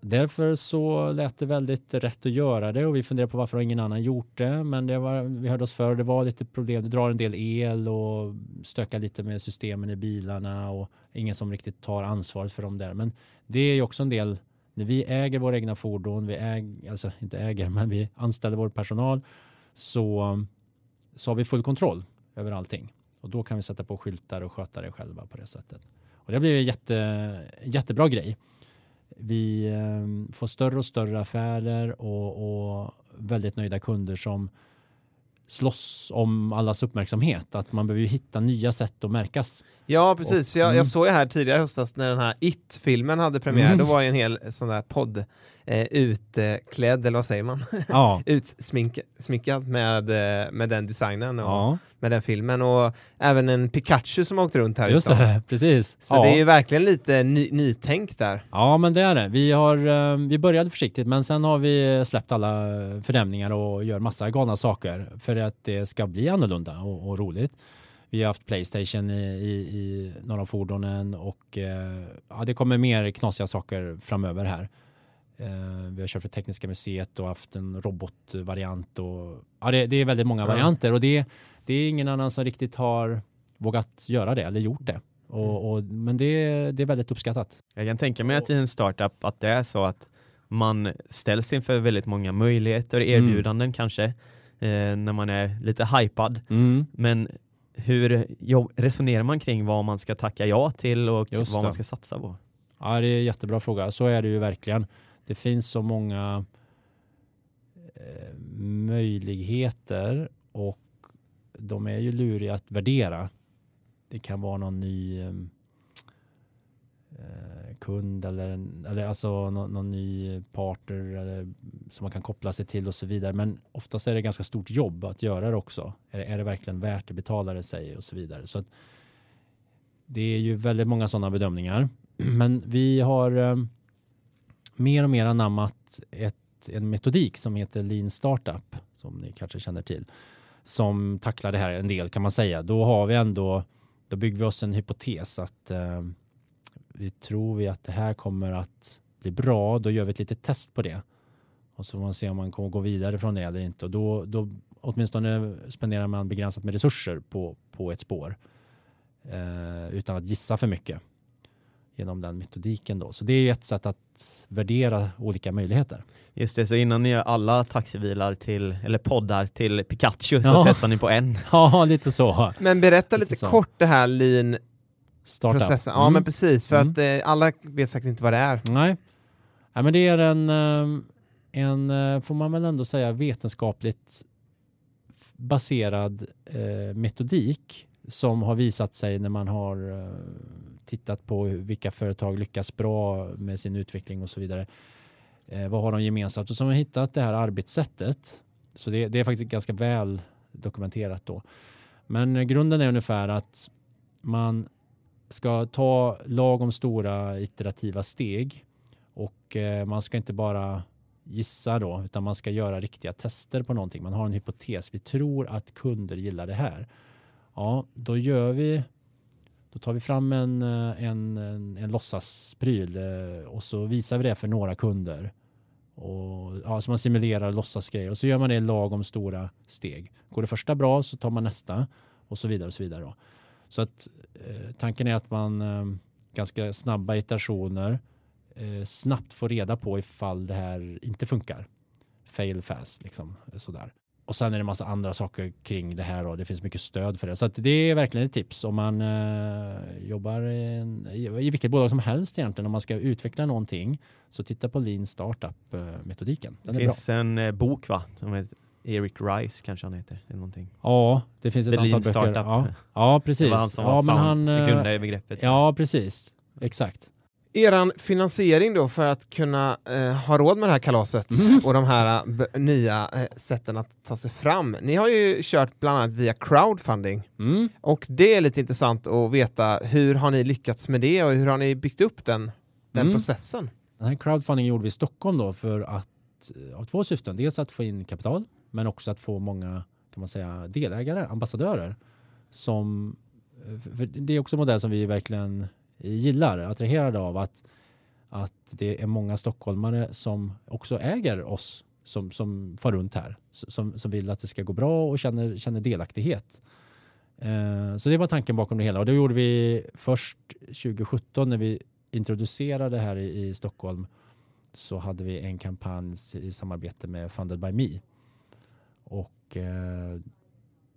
C: därför så lät det väldigt rätt att göra det och vi funderade på varför ingen annan gjort det. Men det var, vi hörde oss för, det var lite problem. Det drar en del el och stökar lite med systemen i bilarna och ingen som riktigt tar ansvaret för dem där. Men det är ju också en del när vi äger våra egna fordon, vi äger, alltså inte äger, men vi anställer vår personal så, så har vi full kontroll över allting. Och då kan vi sätta på skyltar och sköta det själva på det sättet. Och det blir en jätte, jättebra grej. Vi eh, får större och större affärer och, och väldigt nöjda kunder som slåss om allas uppmärksamhet. Att man behöver ju hitta nya sätt att märkas.
A: Ja, precis. Och, jag, jag mm. såg ju här tidigare höstas när den här It-filmen hade premiär. Mm. Då var det en hel sån där podd eh, utklädd, eller vad säger man? Ja. Utsminkad med, eh, med den designen och ja. med den filmen. Och även en Pikachu som åkte runt här
C: Just det, precis.
A: Så ja. det är ju verkligen lite ny, nytänk där.
C: Ja, men det är det. Vi, har, eh, vi började försiktigt, men sen har vi släppt alla fördämningar och gör massa galna saker för att det ska bli annorlunda och, och roligt. Vi har haft Playstation i, i, i några av fordonen och eh, ja, det kommer mer knasiga saker framöver här. Eh, vi har kört för Tekniska museet och haft en robotvariant. Och, ja, det, det är väldigt många varianter och det, det är ingen annan som riktigt har vågat göra det eller gjort det. Och, mm. och, men det, det är väldigt uppskattat.
B: Jag kan tänka mig att i en startup att det är så att man ställs inför väldigt många möjligheter, mm. erbjudanden mm. kanske, eh, när man är lite hypad. Mm. Men hur resonerar man kring vad man ska tacka ja till och Just vad det. man ska satsa på?
C: Ja, det är en jättebra fråga. Så är det ju verkligen det finns så många eh, möjligheter och de är ju luriga att värdera. Det kan vara någon ny eh, eh kund eller, eller alltså någon, någon, ny partner eller, som man kan koppla sig till och så vidare. Men oftast är det ganska stort jobb att göra det också. Är, är det verkligen värt det? Betalar det sig och så vidare. Så att, det är ju väldigt många sådana bedömningar. Men vi har eh, mer och mer anammat ett, en metodik som heter Lean Startup, som ni kanske känner till, som tacklar det här en del kan man säga. Då har vi ändå, då bygger vi oss en hypotes att eh, vi tror vi att det här kommer att bli bra. Då gör vi ett litet test på det och så får man se om man kommer gå vidare från det eller inte. Och då, då åtminstone spenderar man begränsat med resurser på, på ett spår eh, utan att gissa för mycket genom den metodiken. Då. Så det är ett sätt att värdera olika möjligheter.
B: Just det, så innan ni gör alla taxibilar till, eller poddar till Pikachu så
C: Ja.
B: testar ni på en.
C: Ja, lite så.
A: Men berätta
C: Lite
A: lite kort det här lean-processen.
C: Startup.
A: Ja
C: Mm.
A: men precis, för
C: Mm.
A: att eh, alla vet säkert inte vad det är.
C: Nej. Ja, men det är en, eh, en, eh, får man väl ändå säga, vetenskapligt baserad eh, metodik som har visat sig när man har eh, tittat på vilka företag lyckas bra med sin utveckling och så vidare. Eh, vad har de gemensamt? Och så har man hittat det här arbetssättet. Så det, det är faktiskt ganska väl dokumenterat då. Men eh, grunden är ungefär att man ska ta lagom stora iterativa steg och eh, man ska inte bara gissa då, utan man ska göra riktiga tester på någonting. Man har en hypotes. Vi tror att kunder gillar det här. Ja, då gör vi. Då tar vi fram en, eh, en, en, en låtsaspryl eh, och så visar vi det för några kunder. Och, ja, så man simulerar låtsasgrejer och så gör man det i lagom stora steg. Går det första bra så tar man nästa och så vidare och så vidare. Då. Så att eh, tanken är att man eh, ganska snabba iterationer eh, snabbt får reda på ifall det här inte funkar. Fail fast liksom eh, sådär. Och sen är det massa andra saker kring det här och det finns mycket stöd för det. Så det är verkligen ett tips om man eh, jobbar i, en, i, i vilket bolag som helst egentligen. Om man ska utveckla någonting så titta på Lean Startup-metodiken. Den
B: Det
C: är bra.
B: finns en eh, bok va, som heter Eric Rice kanske han heter. Eller någonting.
C: Ja, det finns ett
B: The
C: antal
B: Lean
C: böcker.
B: Startup.
C: Ja, ja precis.
B: Det var han som
C: ja,
B: var fan,
C: han, eh,
B: grundare i begreppet.
C: Ja, precis. Exakt.
A: Eran finansiering då för att kunna eh, ha råd med det här kalaset
C: Mm.
A: och de här eh, nya eh, sätten att ta sig fram. Ni har ju kört bland annat via crowdfunding
C: Mm.
A: och det är lite intressant att veta hur har ni lyckats med det och hur har ni byggt upp den, den
C: Mm.
A: processen?
C: Den här crowdfunding gjorde vi i Stockholm då för att av två syften. Dels att få in kapital men också att få många kan man säga delägare, ambassadörer som för det är också en modell som vi verkligen gillar, attraherade av att, att det är många stockholmare som också äger oss som, som far runt här, som, som vill att det ska gå bra och känner, känner delaktighet. Eh, Så det var tanken bakom det hela och det gjorde vi först 2017 när vi introducerade här i, i Stockholm så hade vi en kampanj i samarbete med Funded by Me. Och eh,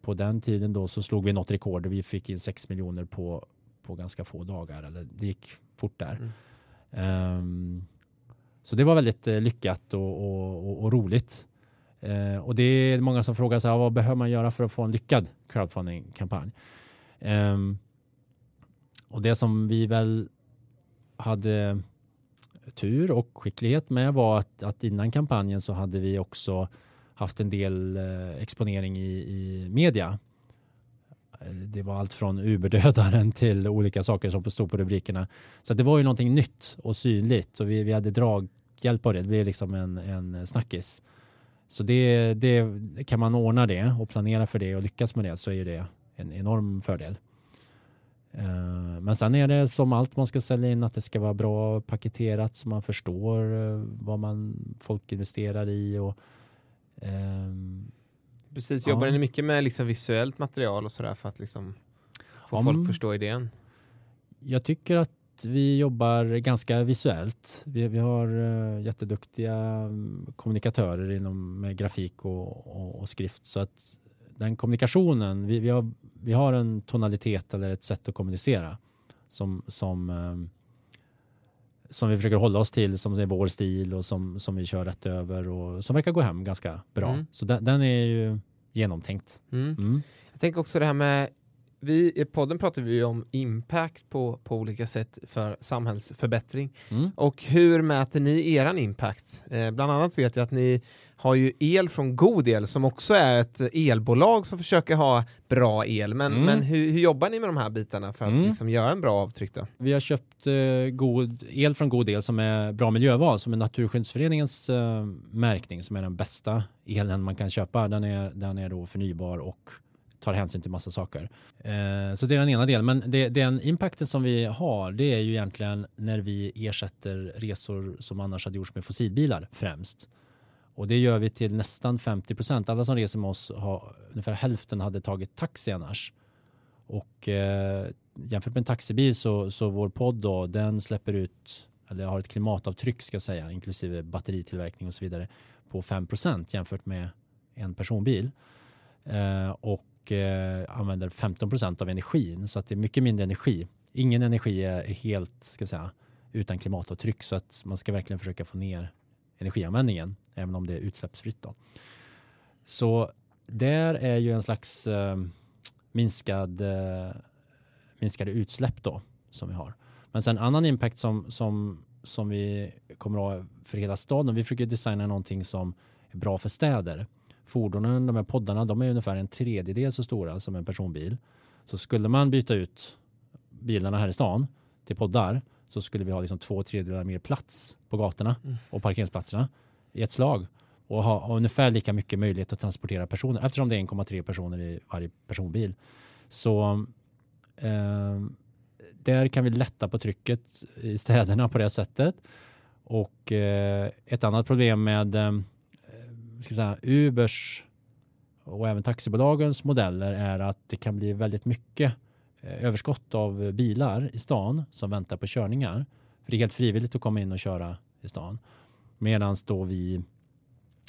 C: på den tiden då så slog vi något rekord och vi fick in 6 miljoner på, på ganska få dagar. Eller det gick fort där.
A: Mm.
C: Ehm, så det var väldigt eh, lyckat och, och, och, och roligt. Eh, och det är många som frågar sig vad behöver man göra för att få en lyckad crowdfunding-kampanj? Ehm, och det som vi väl hade tur och skicklighet med var att, att innan kampanjen så hade vi också haft en del eh, exponering i, i media. Det var allt från Uberdödaren till olika saker som stod på rubrikerna. Så att det var ju någonting nytt och synligt och vi, vi hade draghjälp av det. Det blev liksom en, en snackis. Så det, det, kan man ordna det och planera för det och lyckas med det så är det en enorm fördel. Eh, men sen är det som allt man ska sälja in att det ska vara bra paketerat så man förstår eh, vad man folk investerar i och ehm,
A: Precis,
C: Ja.
A: jobbar ni mycket med liksom visuellt material och sådär för att liksom få
C: Ja,
A: folk förstå idén?
C: Jag tycker att vi jobbar ganska visuellt. Vi, vi har uh, jätteduktiga mm, kommunikatörer inom med grafik och, och, och skrift så att den kommunikationen, vi, vi, har, vi har en tonalitet eller ett sätt att kommunicera som, som, ehm, som vi försöker hålla oss till, som är vår stil och som, som vi kör rätt över och som verkar gå hem ganska bra.
A: Mm.
C: Så den, den är ju genomtänkt.
A: Mm.
C: Mm.
A: Jag tänker också det här med vi, I podden pratar vi om impact på, på olika sätt för samhällsförbättring.
C: Mm.
A: Och hur mäter ni eran impact? Eh, bland annat vet jag att ni har ju el från God El som också är ett elbolag som försöker ha bra el. Men,
C: Mm.
A: men hur, hur jobbar ni med de här bitarna för att
C: Mm.
A: liksom göra en bra avtryck då?
C: Vi har köpt eh, god, el från God El som är bra miljöval som är Naturskyddsföreningens eh, märkning som är den bästa elen man kan köpa. Den är, den är då förnybar och tar hänsyn till massa saker. Eh, så det är den ena delen. Men det, den impacten som vi har det är ju egentligen när vi ersätter resor som annars hade gjorts med fossilbilar främst. Och det gör vi till nästan 50 procent. Alla som reser med oss har ungefär hälften hade tagit taxi annars. Och eh, jämfört med en taxibil så, så vår podd då, den släpper ut, eller har ett klimatavtryck ska jag säga, inklusive batteritillverkning och så vidare, på 5 procent jämfört med en personbil. Eh, och eh, använder 15 procent av energin, så att det är mycket mindre energi. Ingen energi är helt, ska säga, utan klimatavtryck, så att man ska verkligen försöka få ner energianvändningen, även om det är utsläppsfritt. Då. Så där är ju en slags eh, minskad, eh, minskade utsläpp då som vi har. Men sen annan impact som, som, som vi kommer att ha för hela staden. Vi försöker designa någonting som är bra för städer. Fordonen, de här poddarna, de är ungefär en tredjedel så stora som en personbil. Så skulle man byta ut bilarna här i stan till poddar så skulle vi ha liksom två tredjedelar mer plats på gatorna mm. och parkeringsplatserna i ett slag och ha, ha ungefär lika mycket möjlighet att transportera personer eftersom det är 1,3 personer i varje personbil. Så eh, där kan vi lätta på trycket i städerna på det sättet. Och eh, ett annat problem med eh, ska säga, Ubers och även taxibolagens modeller är att det kan bli väldigt mycket eh, överskott av bilar i stan som väntar på körningar. För det är helt frivilligt att komma in och köra i stan. Medan då vi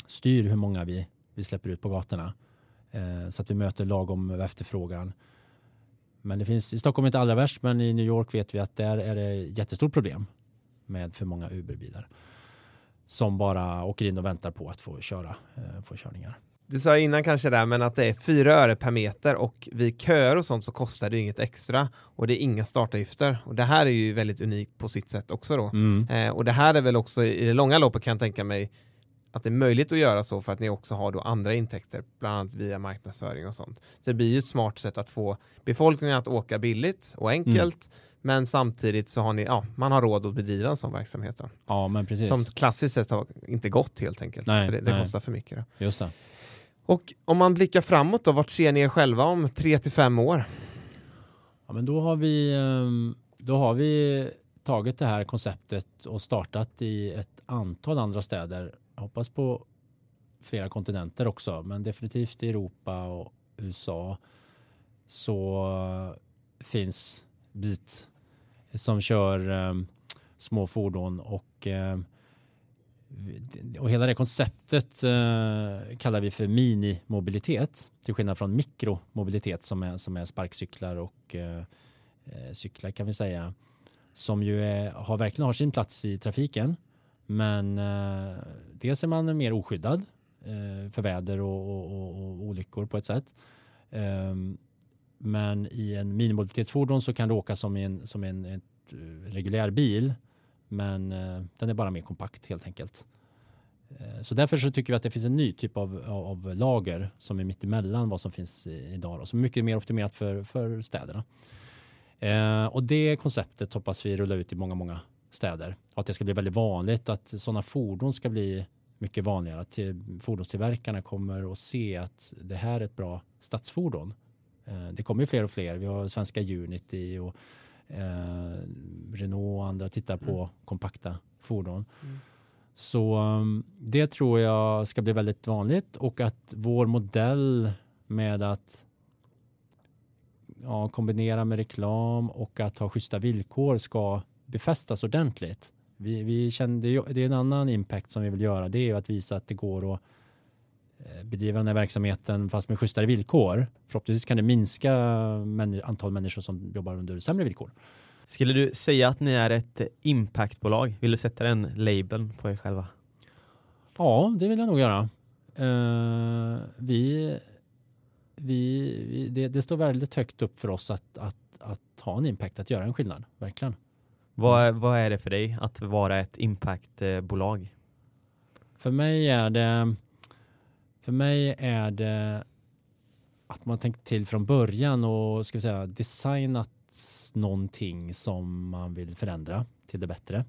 C: styr hur många vi, vi släpper ut på gatorna eh, så att vi möter lagom efterfrågan. Men det finns i Stockholm inte allra värst, men i New York vet vi att där är det jättestort problem med för många Uberbilar som bara åker in och väntar på att få köra, eh, få körningar.
A: Du sa innan kanske där, men att det är 4 öre per meter och vid köer och sånt så kostar det inget extra och det är inga startavgifter. Och det här är ju väldigt unikt på sitt sätt också då. Mm. Eh, och det här är väl också i det långa loppet kan jag tänka mig att det är möjligt att göra så för att ni också har då andra intäkter, bland annat via marknadsföring och sånt. Så det blir ju ett smart sätt att få befolkningen att åka billigt och enkelt, mm. men samtidigt så har ni, ja, man har råd att bedriva en sån verksamhet. Då.
C: Ja, men precis.
A: Som klassiskt sett har inte gått helt enkelt, nej, för det, det kostar för mycket. Då.
C: Just det.
A: Och om man blickar framåt då, vart ser ni er själva om tre till fem år?
C: Ja, men då har vi, ehm, då har vi tagit det här konceptet och startat i ett antal andra städer jag hoppas på flera kontinenter också, men definitivt i Europa och USA så eh, finns BIT som kör ehm, små fordon och ehm, och hela det konceptet eh, kallar vi för minimobilitet till skillnad från mikromobilitet som är, som är sparkcyklar och eh, eh, cyklar kan vi säga som ju är, har verkligen har sin plats i trafiken men eh, dels är man mer oskyddad eh, för väder och, och, och, och, olyckor på ett sätt. Eh, men i en minimobilitetsfordon så kan du åka som en, som en ett, eh, reguljär bil. Men eh, den är bara mer kompakt helt enkelt. Eh, så därför så tycker vi att det finns en ny typ av, av lager som är mitt emellan vad som finns idag och som är mycket mer optimerat för, för städerna. Eh, och det konceptet hoppas vi rulla ut i många, många städer och att det ska bli väldigt vanligt och att sådana fordon ska bli mycket vanligare. Att fordonstillverkarna kommer att se att det här är ett bra stadsfordon. Eh, det kommer ju fler och fler. Vi har svenska Unity och eh, Renault och andra tittar på mm. kompakta fordon. Mm. Så um, det tror jag ska bli väldigt vanligt och att vår modell med att ja, kombinera med reklam och att ha schyssta villkor ska befästas ordentligt. Vi, vi kände, det är en annan impact som vi vill göra. Det är att visa att det går att bedriva den här verksamheten fast med schysstare villkor. Förhoppningsvis kan det minska antal människor som jobbar under sämre villkor.
B: Skulle du säga att ni är ett impactbolag? Vill du sätta den labeln på er själva?
C: Ja, det vill jag nog göra. Uh, vi, vi, vi det, det, står väldigt högt upp för oss att, att, att ha en impact, att göra en skillnad, verkligen.
B: Vad, vad är det för dig att vara ett impactbolag?
C: För mig är det för mig är det att man tänkt till från början och ska vi säga designat någonting som man vill förändra till det bättre.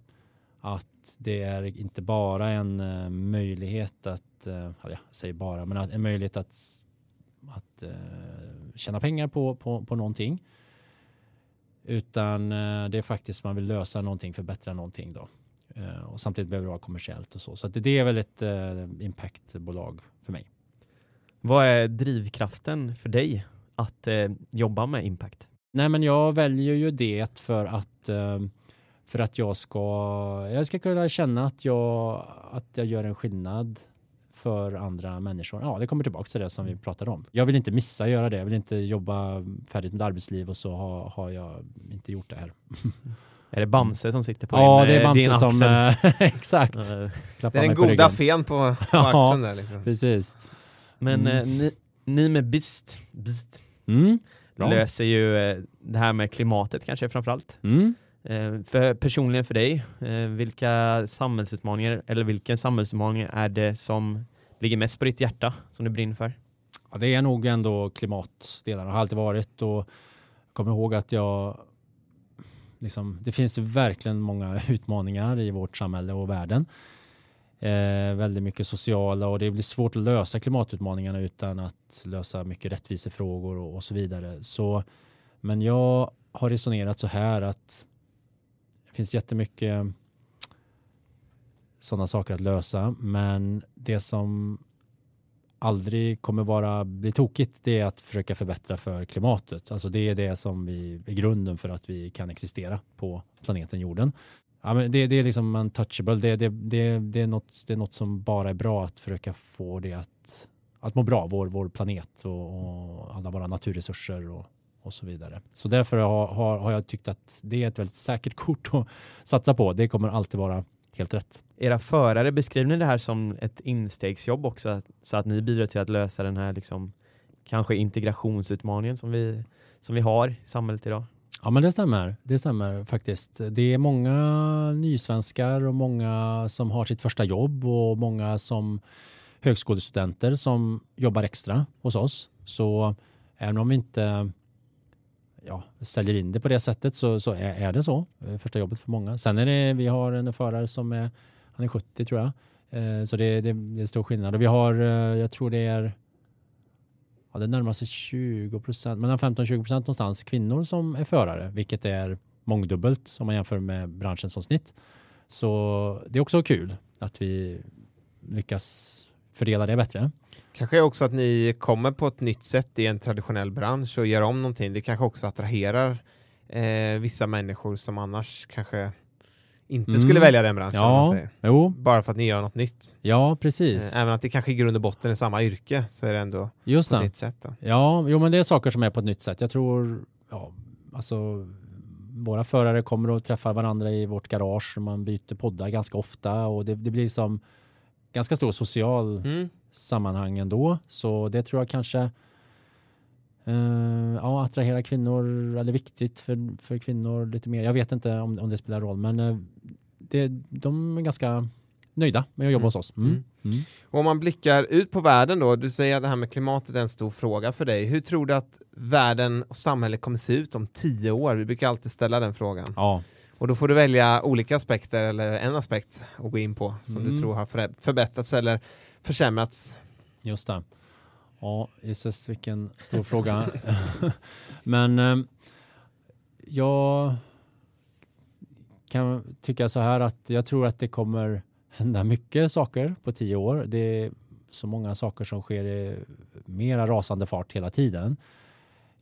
C: Att det är inte bara en eh, möjlighet att, eh, jag säger bara, men en möjlighet att, att eh, tjäna pengar på, på, på någonting utan det är faktiskt man vill lösa någonting, förbättra någonting då. Eh, och samtidigt behöver det vara kommersiellt och så. Så det är väl ett eh, impactbolag för mig.
B: Vad är drivkraften för dig att jobba med impact?
C: Nej, men jag väljer ju det för att eh, för att jag ska, jag ska kunna känna att jag, att jag gör en skillnad för andra människor. Ja, det kommer tillbaka till det som vi pratade om. Jag vill inte missa att göra det. Jag vill inte jobba färdigt med arbetsliv och så har, har jag inte gjort det här.
B: Är det Bamse som sitter på
C: ja,
B: din,
C: det är
B: eh, din
C: Bamse som...
B: axel?
C: eh, exakt.
B: Eh,
A: Det är den goda fen på, på axeln där liksom.
C: Precis.
B: Men
C: Mm.
B: eh, ni, ni med BIST, BIST
C: Mm.
B: Löser ju eh, det här med klimatet kanske framförallt.
C: Mm.
B: Eh, för personligen för dig, vilka samhällsutmaningar eller vilken samhällsutmaning är det som ligger mest på ditt hjärta som du brinner för?
C: Ja, det är nog ändå klimatdelarna, har alltid varit och jag kommer ihåg att jag liksom, det finns verkligen många utmaningar i vårt samhälle och världen. Eh, väldigt mycket sociala och det blir svårt att lösa klimatutmaningarna utan att lösa mycket rättvisefrågor och, och så vidare. Så, men jag har resonerat så här att det finns jättemycket sådana saker att lösa men det som aldrig kommer vara bli tokigt det är att försöka förbättra för klimatet. Alltså det är det som vi är grunden för att vi kan existera på planeten jorden. Ja, men det, det är liksom untouchable. Det, det, det, det, är något, det är något som bara är bra att försöka få det att, att må bra, vår, vår planet och, och alla våra naturresurser och, och så vidare. Så därför har, har, har jag tyckt att det är ett väldigt säkert kort att satsa på. Det kommer alltid vara helt rätt.
B: Era förare, beskriver ni det här som ett instegsjobb också? Så att ni bidrar till att lösa den här liksom, kanske integrationsutmaningen som vi, som vi har i samhället idag?
C: Ja, men det stämmer. Det stämmer faktiskt. Det är många nysvenskar och många som har sitt första jobb och många som högskolestudenter som jobbar extra hos oss. Så även om vi inte ja, säljer in det på det sättet så, så är, är det så. Första jobbet för många. Sen är det, vi har en förare som är, han är 70 tror jag. Eh, så det, det, det är stor skillnad. Och vi har, eh, jag tror det är ja, det närmar sig 20 procent, mellan 15-20 procent någonstans kvinnor som är förare, vilket är mångdubbelt om man jämför med branschen som snitt. Så det är också kul att vi lyckas fördela det bättre.
A: Kanske också att ni kommer på ett nytt sätt i en traditionell bransch och gör om någonting. Det kanske också attraherar eh, vissa människor som annars kanske inte
C: Mm.
A: skulle välja den branschen.
C: Ja, jo,
A: Bara för att ni gör något nytt.
C: ja precis.
A: Eh, även att det kanske i grund och botten är samma yrke så är det ändå
C: Just
A: på ett nytt sätt. Då.
C: Ja, jo, men det är saker som är på ett nytt sätt. Jag tror, ja, alltså våra förare kommer att träffa varandra i vårt garage. Man byter poddar ganska ofta och det, det blir som ganska stor social
A: Mm.
C: sammanhang ändå. Så det tror jag kanske eh, ja, attraherar kvinnor, eller viktigt för, för kvinnor lite mer. Jag vet inte om, om det spelar roll, men eh, det, de är ganska nöjda med att jobba
A: Mm.
C: hos oss. Mm.
A: Mm.
C: Mm.
A: Och om man blickar ut på världen då, du säger att det här med klimatet är en stor fråga för dig. Hur tror du att världen och samhället kommer se ut om tio år? Vi brukar alltid ställa den frågan.
C: Ja,
A: Och då får du välja olika aspekter eller en aspekt att gå in på som du
C: Mm.
A: tror har förbättrats eller försämrats.
C: Just det. Ja, Jesus, vilken stor fråga. Men eh, jag kan tycka så här att jag tror att det kommer hända mycket saker på tio år. Det är så många saker som sker i mera rasande fart hela tiden.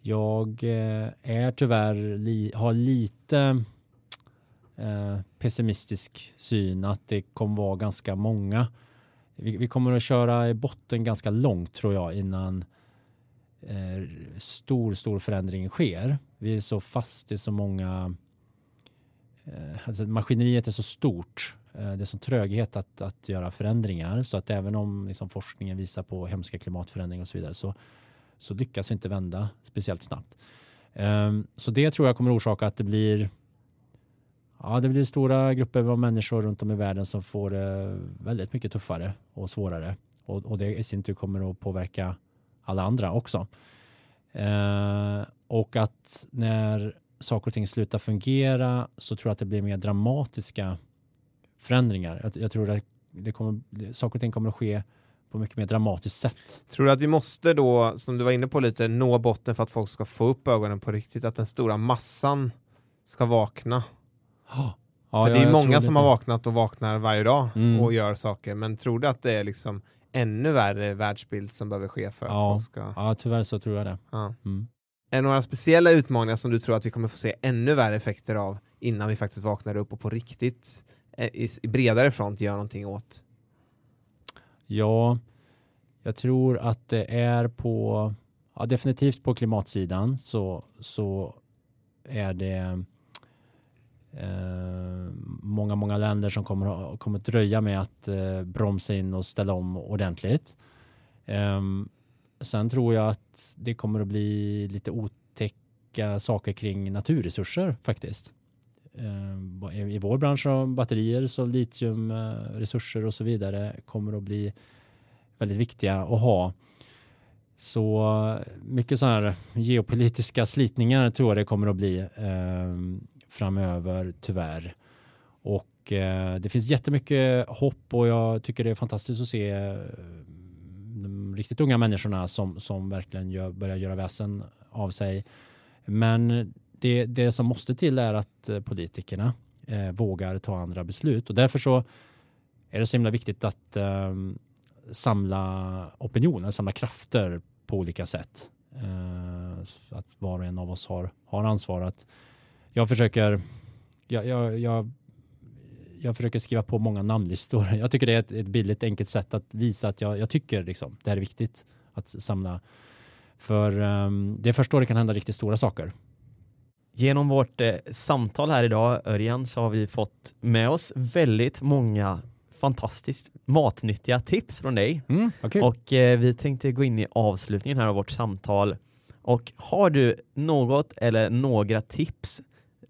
C: Jag eh, är tyvärr li, har lite Eh, pessimistisk syn att det kommer vara ganska många vi, vi kommer att köra i botten ganska långt tror jag innan eh, stor, stor förändring sker. Vi är så fast i så många, eh, alltså maskineriet är så stort. Eh, det är så tröghet att, att göra förändringar så att även om liksom, forskningen visar på hemska klimatförändringar och så vidare så, så lyckas vi inte vända speciellt snabbt. Ehm, så det tror jag kommer orsaka att det blir Ja, det blir stora grupper av människor runt om i världen som får det väldigt mycket tuffare och svårare. Och, och det i sin tur kommer att påverka alla andra också. Eh, och att när saker och ting slutar fungera så tror jag att det blir mer dramatiska förändringar. Jag, jag tror att det kommer, saker och ting kommer att ske på mycket mer dramatiskt sätt.
A: Tror du att vi måste då, som du var inne på lite, nå botten för att folk ska få upp ögonen på riktigt? Att den stora massan ska vakna?
C: Ja,
A: för det är många som har vaknat och vaknar varje dag
C: Mm.
A: och gör saker. Men tror du att det är liksom ännu värre världsbild som behöver ske för att
C: Ja.
A: folk ska...
C: Ja, tyvärr så tror jag det.
A: Ja.
C: Mm.
A: Är det några speciella utmaningar som du tror att vi kommer få se ännu värre effekter av innan vi faktiskt vaknar upp och på riktigt eh, i, bredare front gör någonting åt?
C: Ja, jag tror att det är på, ja, definitivt på klimatsidan så, så är det Eh, många, många länder som kommer, kommer att dröja med att eh, bromsa in och ställa om ordentligt. Eh, sen tror jag att det kommer att bli lite otäcka saker kring naturresurser faktiskt. Eh, I vår bransch av batterier så litiumresurser och så vidare kommer att bli väldigt viktiga att ha. Så eh, mycket så här geopolitiska slitningar tror jag det kommer att bli eh, framöver tyvärr. Och eh, det finns jättemycket hopp och jag tycker det är fantastiskt att se eh, de riktigt unga människorna som, som verkligen gör, börjar göra väsen av sig. Men det, det som måste till är att eh, politikerna eh, vågar ta andra beslut och därför så är det så himla viktigt att eh, samla opinioner, samla krafter på olika sätt. Eh, att var och en av oss har, har ansvar. Att jag försöker jag, jag, jag, jag försöker skriva på många namnlistor. Jag tycker det är ett, ett billigt enkelt sätt att visa att jag, jag tycker liksom, det här är viktigt att samla. För um, det är först då det kan hända riktigt stora saker.
B: Genom vårt eh, samtal här idag, Örjan, så har vi fått med oss väldigt många fantastiskt matnyttiga tips från dig.
C: Mm, okay.
B: Och eh, vi tänkte gå in i avslutningen här av vårt samtal. Och har du något eller några tips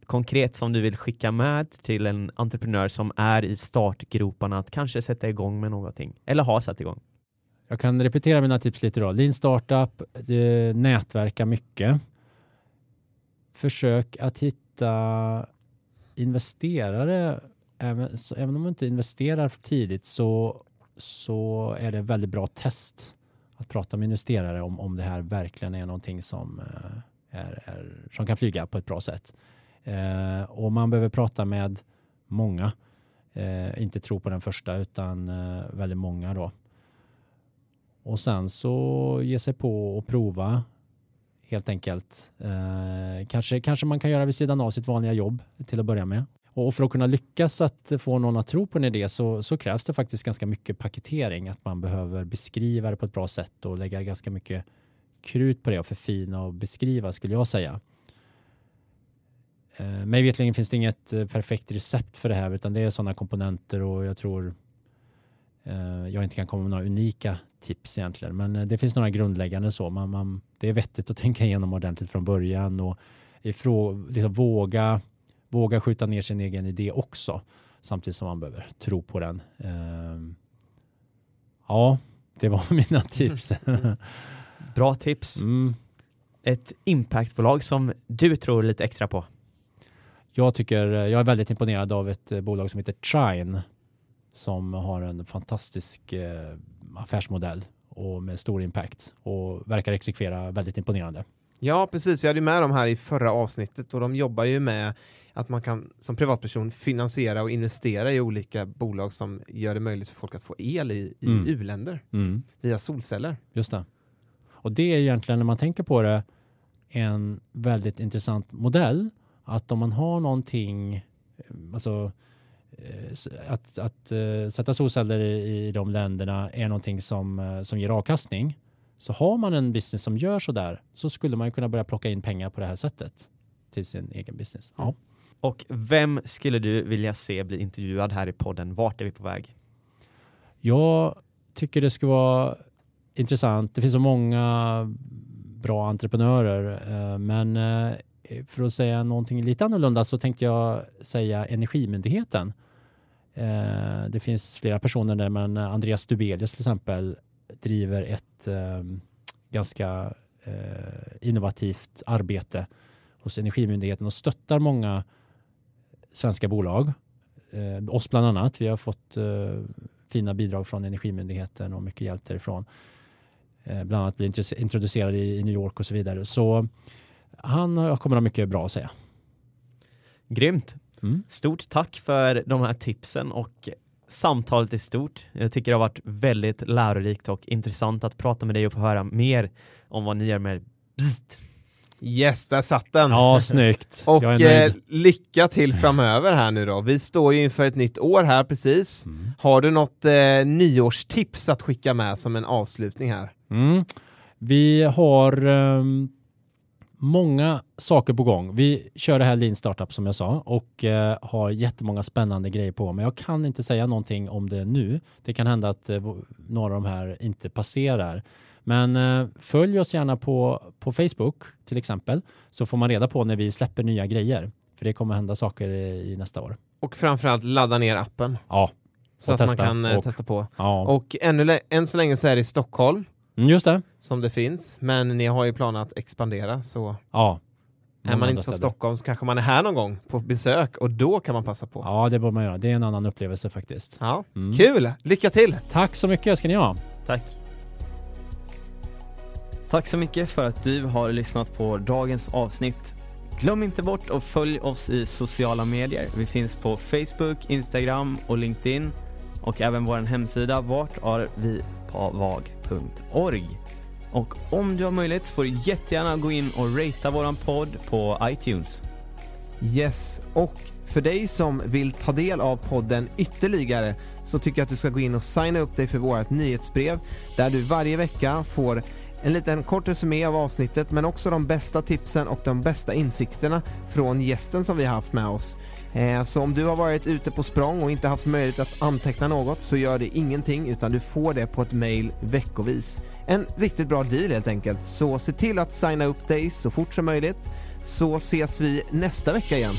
B: konkret som du vill skicka med till en entreprenör som är i startgroparna att kanske sätta igång med någonting eller har satt igång?
C: Jag kan repetera mina tips lite då. Lean startup, nätverka mycket. Försök att hitta investerare även, så, även om man inte investerar för tidigt så, så är det väldigt bra test att prata med investerare om, om det här verkligen är någonting som, eh, är, är, som kan flyga på ett bra sätt. Eh, och man behöver prata med många. Eh, inte tro på den första utan eh, väldigt många då. Och sen så ge sig på och prova helt enkelt. Eh, kanske, kanske man kan göra vid sidan av sitt vanliga jobb till att börja med. Och för att kunna lyckas att få någon att tro på en idé så, så, krävs det faktiskt ganska mycket paketering. Att man behöver beskriva det på ett bra sätt och lägga ganska mycket krut på det och förfina och beskriva skulle jag säga. Eh, mig vetligen finns det inget eh, perfekt recept för det här utan det är sådana komponenter och jag tror eh, jag inte kan komma med några unika tips egentligen. Men eh, det finns några grundläggande så. Man, man, det är vettigt att tänka igenom ordentligt från början och ifrå, liksom våga våga skjuta ner sin egen idé också samtidigt som man behöver tro på den. Ehm, ja, det var mina tips.
B: Bra tips.
C: Mm.
B: Ett impactbolag som du tror lite extra på?
C: Jag tycker, jag är väldigt imponerad av ett eh, bolag som heter Trine som har en fantastisk eh, affärsmodell och med stor impact och verkar exekvera väldigt imponerande.
A: Ja, precis. Vi hade med dem här i förra avsnittet och de jobbar ju med att man kan som privatperson finansiera och investera i olika bolag som gör det möjligt för folk att få el i, i mm. u-länder mm. via solceller.
C: Just det. Och det är egentligen när man tänker på det en väldigt intressant modell att om man har någonting, alltså eh, att, att uh, sätta solceller i, i de länderna är någonting som, som ger avkastning. Så har man en business som gör så där så skulle man kunna börja plocka in pengar på det här sättet till sin egen business. Ja.
B: Och vem skulle du vilja se bli intervjuad här i podden? Vart är vi på väg?
C: Jag tycker det skulle vara intressant. Det finns så många bra entreprenörer, eh, men eh, Eh, för att säga någonting lite annorlunda så tänkte jag säga Energimyndigheten. Eh, det finns flera personer där, men Andreas Dubelius till exempel driver ett ehm, ganska eh, innovativt arbete hos Energimyndigheten och stöttar många svenska bolag. Eh, oss bland annat. Vi har fått fina bidrag från Energimyndigheten och mycket hjälp därifrån. Bland annat bli introducerade i, i New York och så vidare. Så han kommer ha mycket bra att säga.
B: Grymt. Mm. Stort tack för de här tipsen och samtalet i stort. Jag tycker det har varit väldigt lärorikt och intressant att prata med dig och få höra mer om vad ni gör med Bzt.
A: Yes, där satt den!
C: Ja, snyggt.
A: Och eh, lycka till framöver här nu då. Vi står ju inför ett nytt år här precis.
C: Mm.
A: Har du något eh, nyårstips att skicka med som en avslutning här?
C: Mm. Vi har ehm, många saker på gång. Vi kör det här Lean Startup som jag sa och eh, har jättemånga spännande grejer på. Men jag kan inte säga någonting om det nu. Det kan hända att eh, några av de här inte passerar. Men eh, följ oss gärna på, på Facebook till exempel så får man reda på när vi släpper nya grejer. För det kommer hända saker i, i nästa år.
A: Och framförallt ladda ner appen
C: Ja,
A: så att man kan eh,
C: Och-
A: testa på.
C: ja.
A: Och ännu än så länge så är det i Stockholm
C: just det.
A: som det finns, men ni har ju planer att expandera så
C: Ja.
A: är man inte från
C: städer.
A: Stockholm så kanske man är här någon gång på besök och då kan man passa på.
C: Ja, det bör man göra. Det är en annan upplevelse faktiskt.
A: Ja,
C: Mm.
A: Kul! Lycka till!
C: Tack så mycket ska ni ha.
D: Tack. Tack så mycket för att du har lyssnat på dagens avsnitt. Glöm inte bort att följ oss i sociala medier. Vi finns på Facebook, Instagram och LinkedIn och även vår hemsida vartarvipavag.org. Och om du har möjlighet så får du jättegärna gå in och ratea våran podd på iTunes.
A: Yes, och för dig som vill ta del av podden ytterligare så tycker jag att du ska gå in och signa upp dig för vårt nyhetsbrev där du varje vecka får en liten kort resumé av avsnittet men också de bästa tipsen och de bästa insikterna från gästen som vi har haft med oss. Eh, så om du har varit ute på språng och inte haft möjlighet att anteckna något så gör det ingenting utan du får det på ett mail veckovis. En riktigt bra deal helt enkelt. Så se till att signa upp dig så fort som möjligt så ses vi nästa vecka igen.